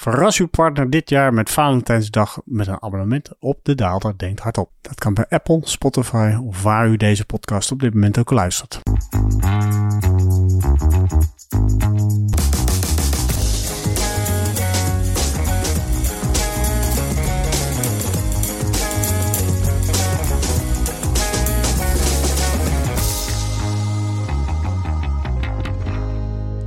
Verras uw partner dit jaar met Valentijnsdag met een abonnement op De Daalder Denkt Hardop. Dat kan bij Apple, Spotify of waar u deze podcast op dit moment ook luistert.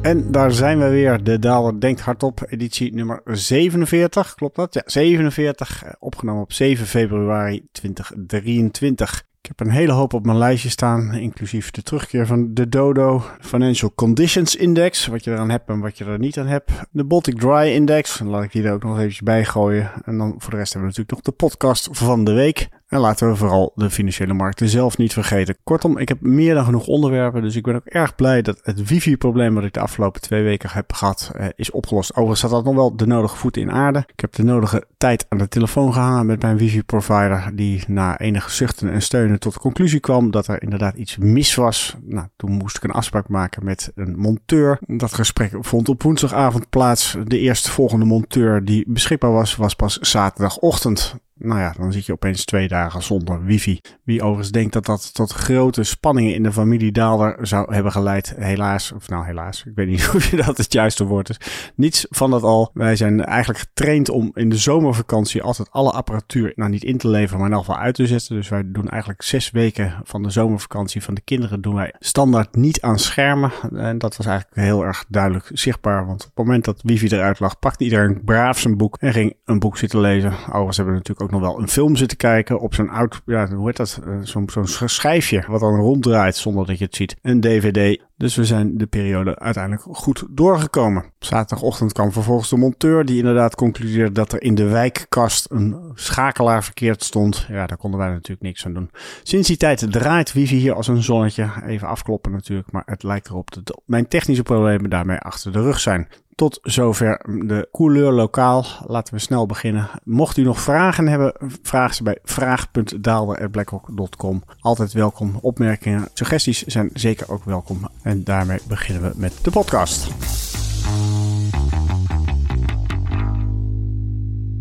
En daar zijn we weer, de Daler Denkt Hardop, editie nummer 47. Klopt dat? Ja, 47. Opgenomen op 7 februari 2023. Ik heb een hele hoop op mijn lijstje staan, inclusief de terugkeer van de Dodo Financial Conditions Index, wat je eraan hebt en wat je er niet aan hebt. De Baltic Dry Index, laat ik die er ook nog eventjes bij gooien. En dan voor de rest hebben we natuurlijk nog de podcast van de week. En laten we vooral de financiële markten zelf niet vergeten. Kortom, ik heb meer dan genoeg onderwerpen. Dus ik ben ook erg blij dat het wifi-probleem wat ik de afgelopen twee weken heb gehad, eh, is opgelost. Overigens zat dat nog wel de nodige voeten in aarde. Ik heb de nodige tijd aan de telefoon gehangen met mijn wifi-provider. Die na enige zuchten en steunen tot de conclusie kwam dat er inderdaad iets mis was. Nou, toen moest ik een afspraak maken met een monteur. Dat gesprek vond op woensdagavond plaats. De eerste volgende monteur die beschikbaar was, was pas zaterdagochtend. Nou ja, dan zit je opeens twee dagen zonder wifi. Wie overigens denkt dat dat tot grote spanningen in de familie Daalder zou hebben geleid. Helaas, of nou helaas, ik weet niet of je dat het juiste woord is. Niets van dat al. Wij zijn eigenlijk getraind om in de zomervakantie altijd alle apparatuur, nou niet in te leveren, maar in elk geval uit te zetten. Dus wij doen eigenlijk zes weken van de zomervakantie van de kinderen doen wij standaard niet aan schermen. En dat was eigenlijk heel erg duidelijk zichtbaar. Want op het moment dat wifi eruit lag, pakte iedereen braaf zijn boek en ging een boek zitten lezen. Overigens hebben we natuurlijk ook nog wel een film zitten kijken op zo'n oud, ja, hoe heet dat? Uh, Zo'n zo'n schijfje wat dan ronddraait zonder dat je het ziet. Een DVD. Dus we zijn de periode uiteindelijk goed doorgekomen. Zaterdagochtend kwam vervolgens de monteur die inderdaad concludeerde dat er in de wijkkast een schakelaar verkeerd stond. Ja, daar konden wij natuurlijk niks aan doen. Sinds die tijd draait wifi hier als een zonnetje. Even afkloppen natuurlijk, maar het lijkt erop dat mijn technische problemen daarmee achter de rug zijn. Tot zover de couleur lokaal. Laten we snel beginnen. Mocht u nog vragen hebben, vraag ze bij vraag.daalder.blackhawk.com. Altijd welkom. Opmerkingen, suggesties zijn zeker ook welkom. En daarmee beginnen we met de podcast.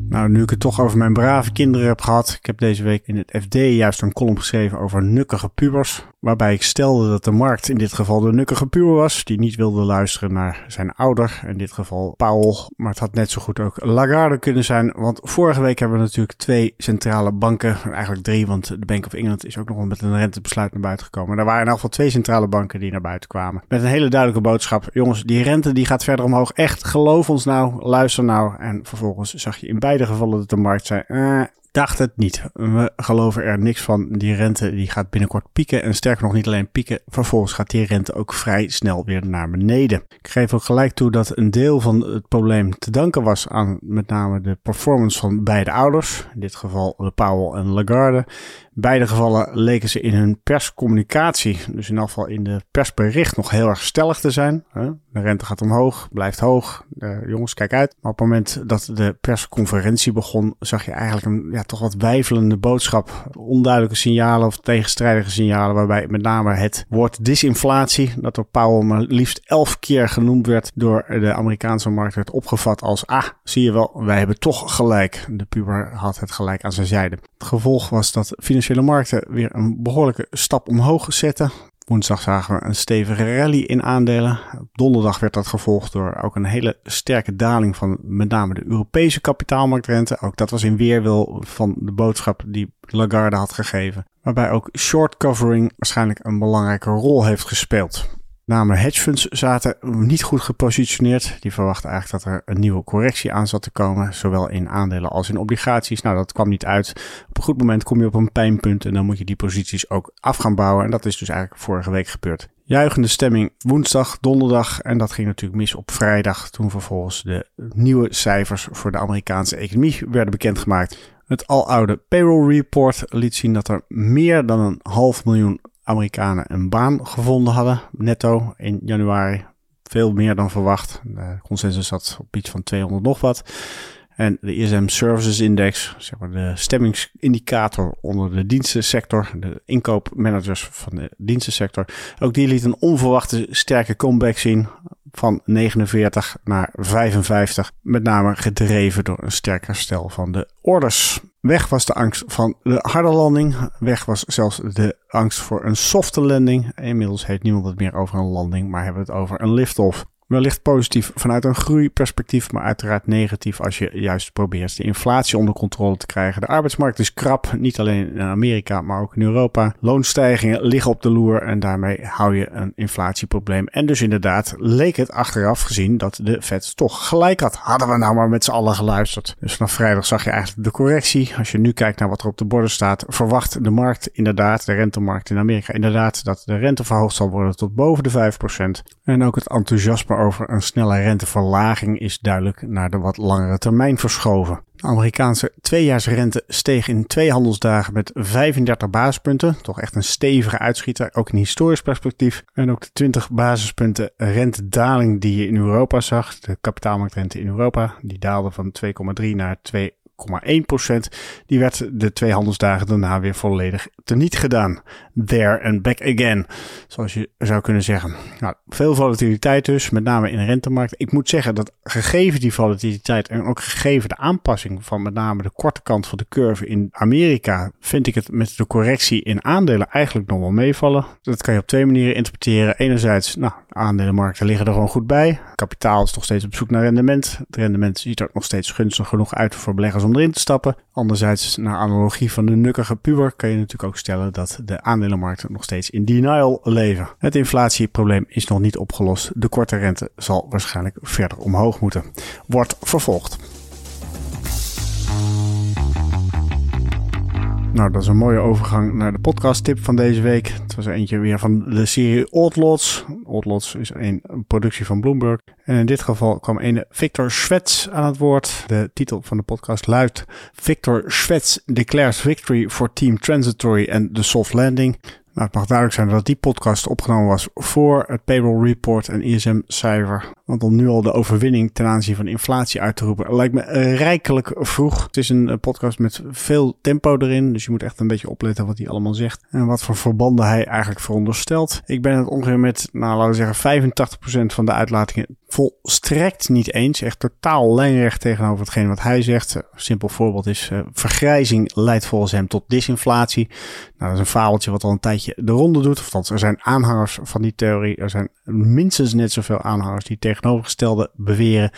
Nou, nu ik het toch over mijn brave kinderen heb gehad. Ik heb deze week in het FD juist een column geschreven over nukkige pubers. Waarbij ik stelde dat de markt in dit geval de nukkige puber was. Die niet wilde luisteren naar zijn ouder. In dit geval Powell. Maar het had net zo goed ook Lagarde kunnen zijn. Want vorige week hebben we natuurlijk twee centrale banken. Eigenlijk drie, want de Bank of England is ook nog met een rentebesluit naar buiten gekomen. Er waren in elk geval twee centrale banken die naar buiten kwamen. Met een hele duidelijke boodschap. Jongens, die rente die gaat verder omhoog. Echt, geloof ons nou. Luister nou. En vervolgens zag je in beide gevallen dat de markt zei, eh, dacht het niet. We geloven er niks van. Die rente die gaat binnenkort pieken. En sterker nog niet alleen pieken. Vervolgens gaat die rente ook vrij snel weer naar beneden. Ik geef ook gelijk toe dat een deel van het probleem te danken was aan met name de performance van beide ouders. In dit geval de Powell en Lagarde. Beide gevallen leken ze in hun perscommunicatie, dus in geval in de persbericht, nog heel erg stellig te zijn. De rente gaat omhoog, blijft hoog. jongens, kijk uit. Maar op het moment dat de persconferentie begon, zag je eigenlijk een ja, toch wat wijfelende boodschap. Onduidelijke signalen of tegenstrijdige signalen, waarbij met name het woord disinflatie, dat door Powell maar liefst elf keer genoemd werd door de Amerikaanse markt, werd opgevat als, ah, zie je wel, wij hebben toch gelijk. De puber had het gelijk aan zijn zijde. Het gevolg was dat financiële markten weer een behoorlijke stap omhoog zetten. Woensdag zagen we een stevige rally in aandelen. Donderdag werd dat gevolgd door ook een hele sterke daling van met name de Europese kapitaalmarktrente. Ook dat was in weerwil van de boodschap die Lagarde had gegeven. Waarbij ook short covering waarschijnlijk een belangrijke rol heeft gespeeld name hedgefunds zaten niet goed gepositioneerd. Die verwachten eigenlijk dat er een nieuwe correctie aan zat te komen, zowel in aandelen als in obligaties. Nou, dat kwam niet uit. Op een goed moment kom je op een pijnpunt en dan moet je die posities ook af gaan bouwen. En dat is dus eigenlijk vorige week gebeurd. Juichende stemming woensdag, donderdag en dat ging natuurlijk mis op vrijdag toen vervolgens de nieuwe cijfers voor de Amerikaanse economie werden bekendgemaakt. Het aloude payroll report liet zien dat er meer dan een half miljoen Amerikanen een baan gevonden hadden, netto in januari. Veel meer dan verwacht. De consensus zat op iets van 200 nog wat. En de ISM Services Index, zeg maar de stemmingsindicator onder de dienstensector, de inkoopmanagers van de dienstensector, ook die liet een onverwachte sterke comeback zien. van 49 naar 55. Met name gedreven door een sterk herstel van de orders. Weg was de angst van de harde landing. Weg was zelfs de angst voor een softe landing. Inmiddels heeft niemand het meer over een landing, maar hebben we het over een lift-off. Wellicht positief vanuit een groeiperspectief, maar uiteraard negatief als je juist probeert de inflatie onder controle te krijgen. De arbeidsmarkt is krap, niet alleen in Amerika, maar ook in Europa. Loonstijgingen liggen op de loer en daarmee hou je een inflatieprobleem. En dus inderdaad leek het achteraf gezien dat de Fed toch gelijk had. Hadden we nou maar met z'n allen geluisterd. Dus vanaf vrijdag zag je eigenlijk de correctie. Als je nu kijkt naar wat er op de borden staat, verwacht de markt inderdaad, de rentemarkt in Amerika inderdaad, dat de rente verhoogd zal worden tot boven de 5%. En ook het enthousiasme over een snelle renteverlaging is duidelijk naar de wat langere termijn verschoven. De Amerikaanse tweejaarsrente steeg in twee handelsdagen met 35 basispunten. Toch echt een stevige uitschieter, ook in historisch perspectief. En ook de 20 basispunten rentedaling die je in Europa zag, de kapitaalmarktrente in Europa, die daalde van 2,3 naar 2 0,1%. Die werd de twee handelsdagen daarna weer volledig teniet gedaan. There and back again, zoals je zou kunnen zeggen. Nou, veel volatiliteit dus, met name in de rentemarkt. Ik moet zeggen dat gegeven die volatiliteit en ook gegeven de aanpassing van met name de korte kant van de curve in Amerika, vind ik het met de correctie in aandelen eigenlijk nog wel meevallen. Dat kan je op twee manieren interpreteren. Enerzijds, nou, aandelenmarkten liggen er gewoon goed bij. Kapitaal is nog steeds op zoek naar rendement. Het rendement ziet er nog steeds gunstig genoeg uit voor beleggers om erin te stappen. Anderzijds, naar analogie van de nukkige puber, kan je natuurlijk ook stellen dat de aandelenmarkten nog steeds in denial leven. Het inflatieprobleem is nog niet opgelost. De korte rente zal waarschijnlijk verder omhoog moeten. Wordt vervolgd. Nou, dat is een mooie overgang naar de podcast tip van deze week. Het was eentje weer van de serie Oldlots. Oldlots is een productie van Bloomberg. En in dit geval kwam een Victor Schwetz aan het woord. De titel van de podcast luidt Victor Schwetz declares victory for Team Transitory and the Soft Landing. Nou, het mag duidelijk zijn dat die podcast opgenomen was voor het payroll report en ISM-cijfer. Want om nu al de overwinning ten aanzien van inflatie uit te roepen, lijkt me rijkelijk vroeg. Het is een eh, podcast met veel tempo erin, dus je moet echt een beetje opletten wat hij allemaal zegt. En wat voor verbanden hij eigenlijk veronderstelt. Ik ben het ongeveer met, nou laten we zeggen, 85% van de uitlatingen volstrekt niet eens. Echt totaal lijnrecht tegenover hetgeen wat hij zegt. Een simpel voorbeeld is, vergrijzing leidt volgens hem tot disinflatie. Nou, dat is een fabeltje wat al een tijdje de ronde doet. Althans, er zijn aanhangers van die theorie. Er zijn minstens net zoveel aanhangers die tegenovergestelde beweren.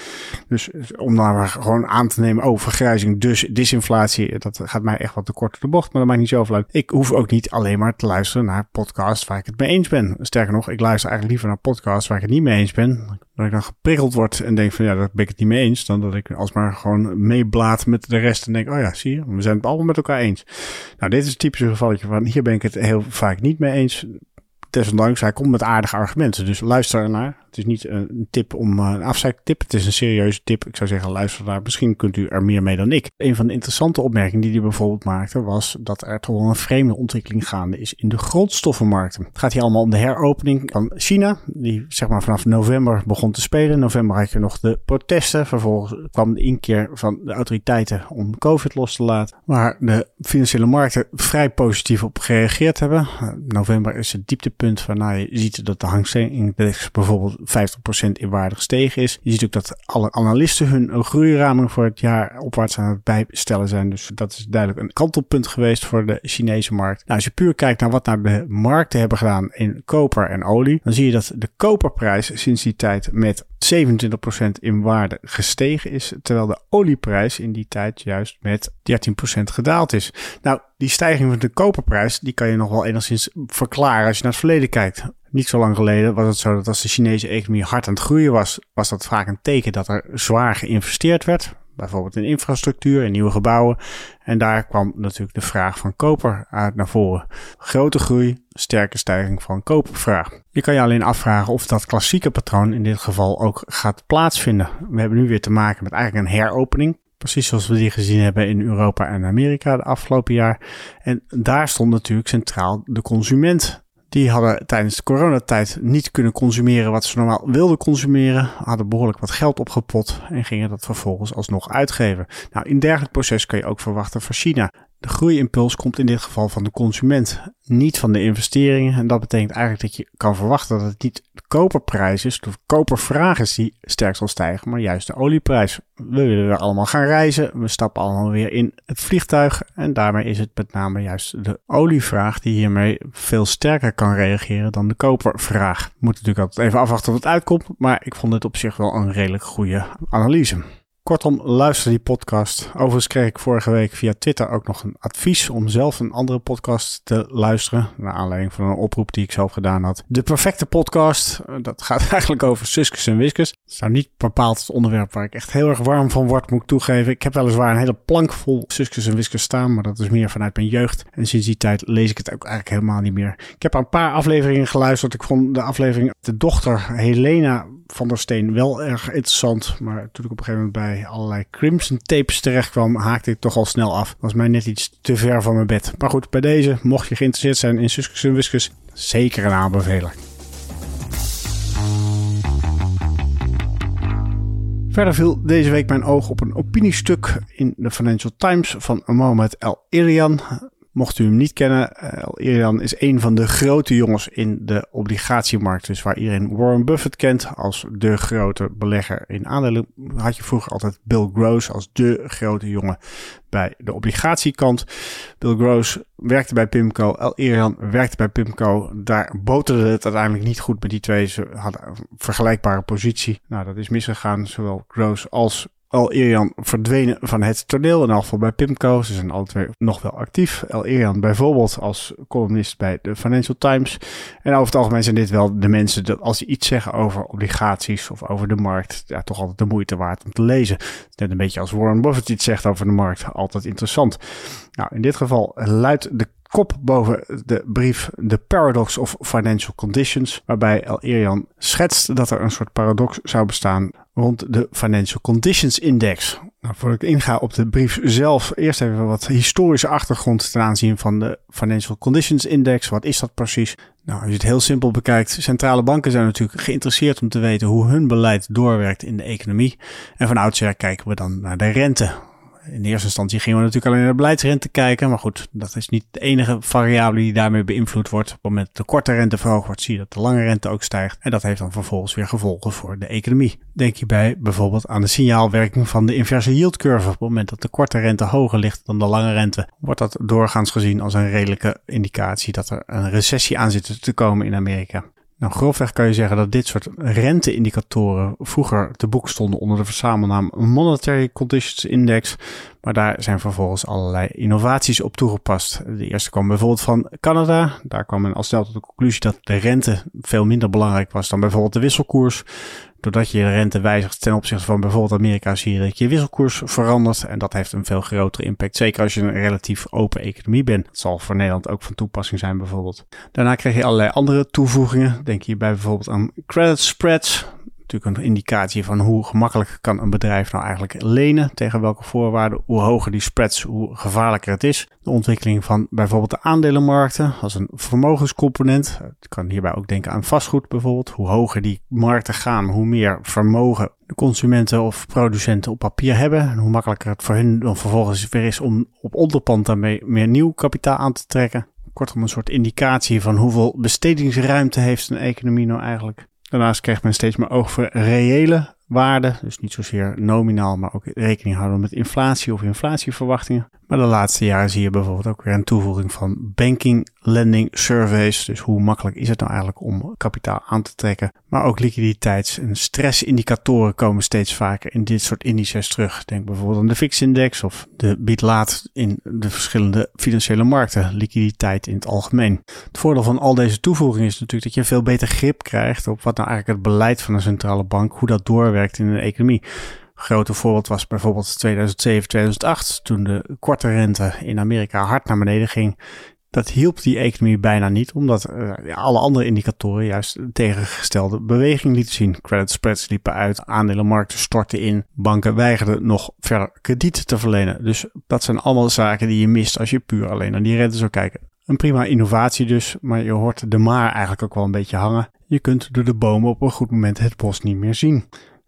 Dus om daar maar gewoon aan te nemen, oh, vergrijzing, dus disinflatie. Dat gaat mij echt wat te kort de bocht, maar dat maakt niet zoveel uit. Ik hoef ook niet alleen maar te luisteren naar podcasts waar ik het mee eens ben. Sterker nog, ik luister eigenlijk liever naar podcasts waar ik het niet mee eens ben. Dat ik dan geprikkeld word en denk van ja, daar ben ik het niet mee eens. Dan dat ik alsmaar gewoon meeblaat met de rest en denk, oh ja, zie je, we zijn het allemaal met elkaar eens. Nou, dit is een typische gevalletje van hier ben ik het heel vaak niet mee eens desondanks, hij komt met aardige argumenten. Dus luister ernaar. Het is niet een tip om eh, een afzeiktip. Het is een serieuze tip. Ik zou zeggen, luister daar. Misschien kunt u er meer mee dan ik. Een van de interessante opmerkingen die hij bijvoorbeeld maakte was dat er toch wel een vreemde ontwikkeling gaande is in de grondstoffenmarkten. Het gaat hier allemaal om de heropening van China, die zeg maar vanaf november begon te spelen. In november had je nog de protesten. Vervolgens kwam de inkeer van de autoriteiten om COVID los te laten. Waar de financiële markten vrij positief op gereageerd hebben. November is het dieptepunt waarna je ziet dat de Hang Seng Index bijvoorbeeld 50% in waarde gestegen is. Je ziet ook dat alle analisten hun groeiraming voor het jaar opwaarts aan het bijstellen zijn. Dus dat is duidelijk een kantelpunt geweest voor de Chinese markt. Nou, als je puur kijkt naar wat nou de markten hebben gedaan in koper en olie, dan zie je dat de koperprijs sinds die tijd met 27% in waarde gestegen is, terwijl de olieprijs in die tijd juist met 13% gedaald is. Nou, die stijging van de koperprijs, die kan je nog wel enigszins verklaren als je naar het verleden kijkt. Niet zo lang geleden was het zo dat als de Chinese economie hard aan het groeien was, was dat vaak een teken dat er zwaar geïnvesteerd werd. Bijvoorbeeld in infrastructuur, in nieuwe gebouwen. En daar kwam natuurlijk de vraag van koper uit naar voren. Grote groei, sterke stijging van kopervraag. Je kan je alleen afvragen of dat klassieke patroon in dit geval ook gaat plaatsvinden. We hebben nu weer te maken met eigenlijk een heropening. Precies zoals we die gezien hebben in Europa en Amerika de afgelopen jaar. En daar stond natuurlijk centraal de consument. Die hadden tijdens de coronatijd niet kunnen consumeren wat ze normaal wilden consumeren. Hadden behoorlijk wat geld opgepot en gingen dat vervolgens alsnog uitgeven. Nou, in dergelijk proces kan je ook verwachten van China. De groeiimpuls komt in dit geval van de consument, niet van de investeringen. En dat betekent eigenlijk dat je kan verwachten dat het niet de koperprijs is, de kopervraag is die sterk zal stijgen, maar juist de olieprijs. We willen weer allemaal gaan reizen, we stappen allemaal weer in het vliegtuig en daarmee is het met name juist de olievraag die hiermee veel sterker kan reageren dan de kopervraag. We moeten natuurlijk altijd even afwachten wat het uitkomt, maar ik vond het op zich wel een redelijk goede analyse. Kortom, luister die podcast. Overigens kreeg ik vorige week via Twitter ook nog een advies om zelf een andere podcast te luisteren. Naar aanleiding van een oproep die ik zelf gedaan had. De perfecte podcast. Dat gaat eigenlijk over Suskus en Wiskus. Het is nou niet bepaald het onderwerp waar ik echt heel erg warm van word, moet ik toegeven. Ik heb weliswaar een hele plank vol Suskus en Wiskus staan, maar dat is meer vanuit mijn jeugd. En sinds die tijd lees ik het ook eigenlijk helemaal niet meer. Ik heb een paar afleveringen geluisterd. Ik vond de aflevering de dochter Helena van der Steen wel erg interessant. Maar toen ik op een gegeven moment bij allerlei Crimson tapes terecht kwam, haakte ik toch al snel af. Was mij net iets te ver van mijn bed. Maar goed, bij deze, mocht je geïnteresseerd zijn in Suskus en Wiskus, zeker een aanbeveler. Verder viel deze week mijn oog op een opiniestuk in de Financial Times van Mohamed El Irian. Mocht u hem niet kennen, uh, Irian is een van de grote jongens in de obligatiemarkt. Dus waar iedereen Warren Buffett kent als de grote belegger in aandelen, had je vroeger altijd Bill Gross als de grote jongen bij de obligatiekant. Bill Gross werkte bij Pimco, El Irian werkte bij Pimco. Daar boterde het uiteindelijk niet goed met die twee. Ze hadden een vergelijkbare positie. Nou, dat is misgegaan. Zowel Gross als El Irian verdwenen van het toneel. In geval bij Pimco. Ze zijn twee nog wel actief. El Irian bijvoorbeeld als columnist bij de Financial Times. En over het algemeen zijn dit wel de mensen dat als ze iets zeggen over obligaties of over de markt, ja, toch altijd de moeite waard om te lezen. Net een beetje als Warren Buffett iets zegt over de markt. Altijd interessant. Nou, in dit geval luidt de kop boven de brief The Paradox of Financial Conditions, waarbij El Irian schetst dat er een soort paradox zou bestaan rond de Financial Conditions Index. Nou, voordat ik inga op de brief zelf, eerst even wat historische achtergrond ten aanzien van de Financial Conditions Index. Wat is dat precies? Nou, als je het heel simpel bekijkt, centrale banken zijn natuurlijk geïnteresseerd om te weten hoe hun beleid doorwerkt in de economie. En van oudsher kijken we dan naar de rente in eerste instantie gingen we natuurlijk alleen naar de beleidsrente kijken. Maar goed, dat is niet de enige variabele die daarmee beïnvloed wordt. Op het moment dat de korte rente verhoogd wordt, zie je dat de lange rente ook stijgt. En dat heeft dan vervolgens weer gevolgen voor de economie. Denk hierbij bijvoorbeeld aan de signaalwerking van de inverse yield curve. Op het moment dat de korte rente hoger ligt dan de lange rente, wordt dat doorgaans gezien als een redelijke indicatie dat er een recessie aan zit te komen in Amerika. Nou, grofweg kan je zeggen dat dit soort renteindicatoren vroeger te boek stonden onder de verzamelnaam Monetary Conditions Index. Maar daar zijn vervolgens allerlei innovaties op toegepast. De eerste kwam bijvoorbeeld van Canada. Daar kwam men al snel tot de conclusie dat de rente veel minder belangrijk was dan bijvoorbeeld de wisselkoers doordat je rente wijzigt ten opzichte van bijvoorbeeld Amerika, zie je dat je wisselkoers verandert. En dat heeft een veel grotere impact. Zeker als je een relatief open economie bent. Dat zal voor Nederland ook van toepassing zijn bijvoorbeeld. Daarna kreeg je allerlei andere toevoegingen. Denk je bij bijvoorbeeld aan credit spreads natuurlijk een indicatie van hoe gemakkelijk kan een bedrijf nou eigenlijk lenen, tegen welke voorwaarden, hoe hoger die spreads, hoe gevaarlijker het is. De ontwikkeling van bijvoorbeeld de aandelenmarkten als een vermogenscomponent. Ik kan hierbij ook denken aan vastgoed bijvoorbeeld. Hoe hoger die markten gaan, hoe meer vermogen de consumenten of producenten op papier hebben. En hoe makkelijker het voor hen dan vervolgens weer is om op onderpand daarmee meer nieuw kapitaal aan te trekken. Kortom, een soort indicatie van hoeveel bestedingsruimte heeft een economie nou eigenlijk. Daarnaast krijgt men steeds meer oog voor reële waarden. Dus niet zozeer nominaal, maar ook rekening houden met inflatie of inflatieverwachtingen. Maar de laatste jaren zie je bijvoorbeeld ook weer een toevoeging van banking lending surveys. Dus hoe makkelijk is het nou eigenlijk om kapitaal aan te trekken? Maar ook liquiditeits- en stressindicatoren komen steeds vaker in dit soort indices terug. Denk bijvoorbeeld aan de VIX-index of de bied-laat in de verschillende financiële markten. Liquiditeit in het algemeen. Het voordeel van al deze toevoegingen is natuurlijk dat je veel beter grip krijgt op wat nou eigenlijk het beleid van een centrale bank, hoe dat doorwerkt in de economie grote voorbeeld was bijvoorbeeld 2007, 2008, toen de korte rente in Amerika hard naar beneden ging. Dat hielp die economie bijna niet, omdat uh, alle andere indicatoren juist tegengestelde beweging lieten zien. Credit spreads liepen uit, aandelenmarkten stortten in, banken weigerden nog verder krediet te verlenen. Dus dat zijn allemaal zaken die je mist als je puur alleen naar die rente zou kijken. Een prima innovatie dus, maar je hoort de maar eigenlijk ook wel een beetje hangen. Je kunt door de bomen op een goed moment het bos niet meer zien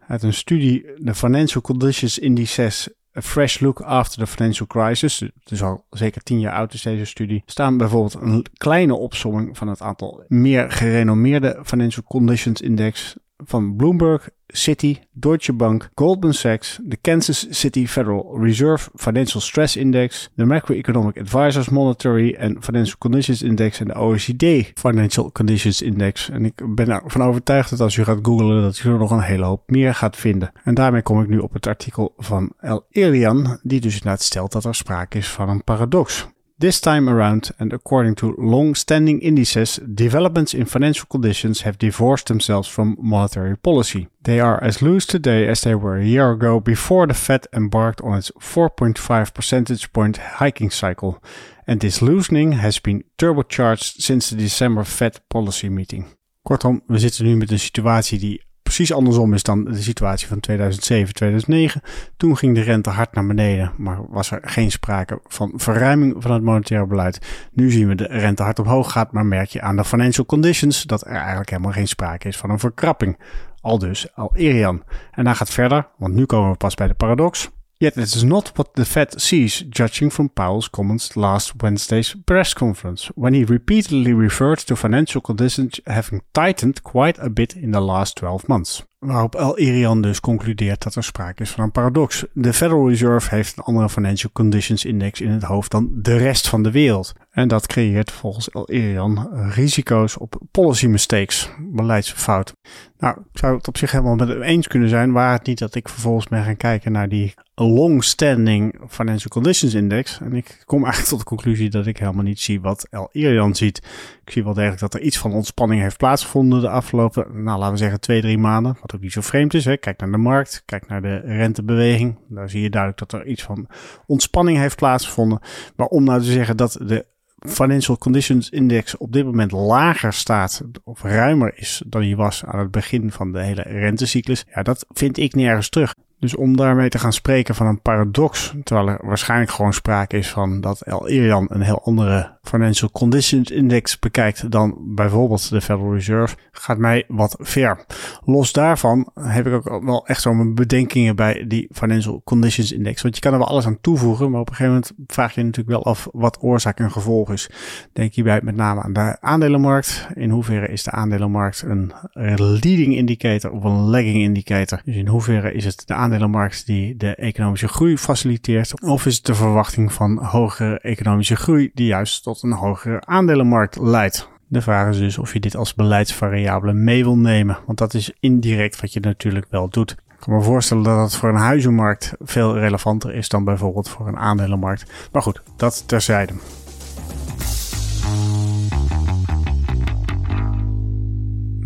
uit een studie de Financial Conditions Indices A Fresh Look After the Financial Crisis, het is al zeker tien jaar oud is deze studie, staan bijvoorbeeld een kleine opsomming van het aantal meer gerenommeerde Financial Conditions Index van Bloomberg, Citi, Deutsche Bank, Goldman Sachs, de Kansas City Federal Reserve Financial Stress Index, de Macroeconomic Advisors Monetary and Financial Conditions Index en de OECD Financial Conditions Index. En ik ben ervan overtuigd dat als u gaat googlen dat u er nog een hele hoop meer gaat vinden. En daarmee kom ik nu op het artikel van El Elian, die dus inderdaad stelt dat er sprake is van een paradox. This time around, and according to long standing indices, developments in financial conditions have divorced themselves from monetary policy. They are as loose today as they were a year ago before the Fed embarked on its 4.5 percentage point hiking cycle, and this loosening has been turbocharged since the December Fed policy meeting. Kortom, we zitten nu met een situatie die precies andersom is dan de situatie van 2007, 2009. Toen ging de rente hard naar beneden, maar was er geen sprake van verruiming van het monetaire beleid. Nu zien we de rente hard omhoog gaat, maar merk je aan de financial conditions dat er eigenlijk helemaal geen sprake is van een verkrapping. Al dus al Erian. En dan gaat verder, want nu komen we pas bij de paradox. Yet it is not what the Fed sees, judging from Powell's comments last Wednesday's press conference, when he repeatedly referred to financial conditions having tightened quite a bit in the last 12 months. Waarop El Irian dus concludeert dat er sprake is van een paradox. De Federal Reserve heeft een andere Financial Conditions Index in het hoofd dan de rest van de wereld. En dat creëert volgens El Irian risico's op policy mistakes, beleidsfout. Nou, ik zou het op zich helemaal met hem eens kunnen zijn, waar het niet dat ik vervolgens ben gaan kijken naar die long-standing Financial Conditions Index. En ik kom eigenlijk tot de conclusie dat ik helemaal niet zie wat El Irian ziet. Ik zie wel degelijk dat er iets van ontspanning heeft plaatsgevonden de afgelopen, nou laten we zeggen, twee, drie maanden. Wat ook niet zo vreemd is. Hè. Kijk naar de markt, kijk naar de rentebeweging. Daar zie je duidelijk dat er iets van ontspanning heeft plaatsgevonden. Maar om nou te zeggen dat de Financial Conditions Index op dit moment lager staat of ruimer is dan die was aan het begin van de hele rentecyclus, ja, dat vind ik nergens terug. Dus om daarmee te gaan spreken van een paradox, terwijl er waarschijnlijk gewoon sprake is van dat El Irian een heel andere Financial Conditions Index bekijkt dan bijvoorbeeld de Federal Reserve, gaat mij wat ver. Los daarvan heb ik ook wel echt zo'n bedenkingen bij die Financial Conditions Index. Want je kan er wel alles aan toevoegen, maar op een gegeven moment vraag je natuurlijk wel af wat oorzaak en gevolg is. Denk hierbij met name aan de aandelenmarkt. In hoeverre is de aandelenmarkt een leading indicator of een lagging indicator? Dus in hoeverre is het de aandelenmarkt die de economische groei faciliteert? Of is het de verwachting van hogere economische groei die juist tot een hogere aandelenmarkt leidt. De vraag is dus of je dit als beleidsvariabele mee wil nemen, want dat is indirect wat je natuurlijk wel doet. Ik kan me voorstellen dat het voor een huizenmarkt veel relevanter is dan bijvoorbeeld voor een aandelenmarkt. Maar goed, dat terzijde.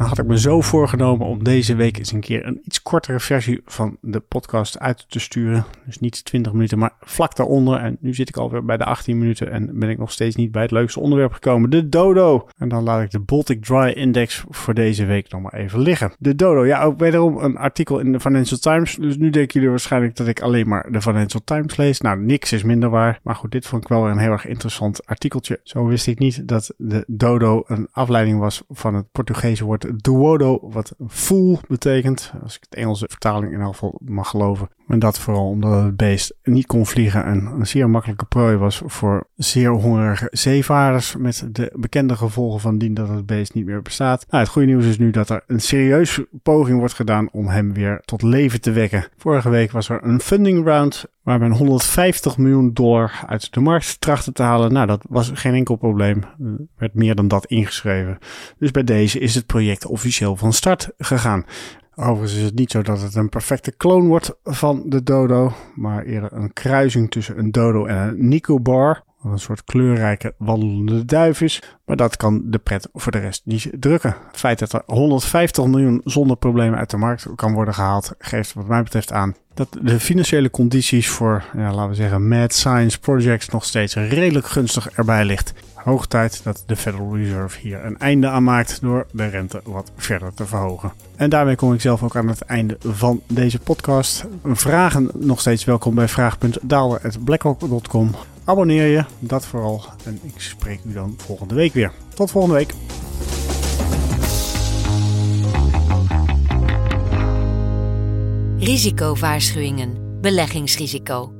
Nou had ik me zo voorgenomen om deze week eens een keer een iets kortere versie van de podcast uit te sturen. Dus niet 20 minuten, maar vlak daaronder. En nu zit ik alweer bij de 18 minuten en ben ik nog steeds niet bij het leukste onderwerp gekomen. De dodo. En dan laat ik de Baltic Dry Index voor deze week nog maar even liggen. De dodo. Ja, ook wederom een artikel in de Financial Times. Dus nu denken jullie waarschijnlijk dat ik alleen maar de Financial Times lees. Nou, niks is minder waar. Maar goed, dit vond ik wel een heel erg interessant artikeltje. Zo wist ik niet dat de dodo een afleiding was van het Portugese woord duodo, wat fool betekent. Als ik de Engelse vertaling in elk geval mag geloven. En dat vooral omdat het beest niet kon vliegen en een zeer makkelijke prooi was voor zeer hongerige zeevaarders. Met de bekende gevolgen van dien dat het beest niet meer bestaat. Nou, het goede nieuws is nu dat er een serieuze poging wordt gedaan om hem weer tot leven te wekken. Vorige week was er een funding round waar men 150 miljoen dollar uit de markt trachtte te halen. Nou, dat was geen enkel probleem. Er werd meer dan dat ingeschreven. Dus bij deze is het project officieel van start gegaan. Overigens is het niet zo dat het een perfecte kloon wordt van de dodo, maar eerder een kruising tussen een dodo en een Nicobar. Wat een soort kleurrijke wandelende duif is. Maar dat kan de pret voor de rest niet drukken. Het feit dat er 150 miljoen zonder problemen uit de markt kan worden gehaald, geeft wat mij betreft aan dat de financiële condities voor, ja, laten we zeggen, mad science projects nog steeds redelijk gunstig erbij ligt. Hoog tijd dat de Federal Reserve hier een einde aan maakt door de rente wat verder te verhogen. En daarmee kom ik zelf ook aan het einde van deze podcast. Vragen nog steeds welkom bij vraag.daalder.blackrock.com. Abonneer je, dat vooral. En ik spreek u dan volgende week weer. Tot volgende week. Risicowaarschuwingen. Beleggingsrisico.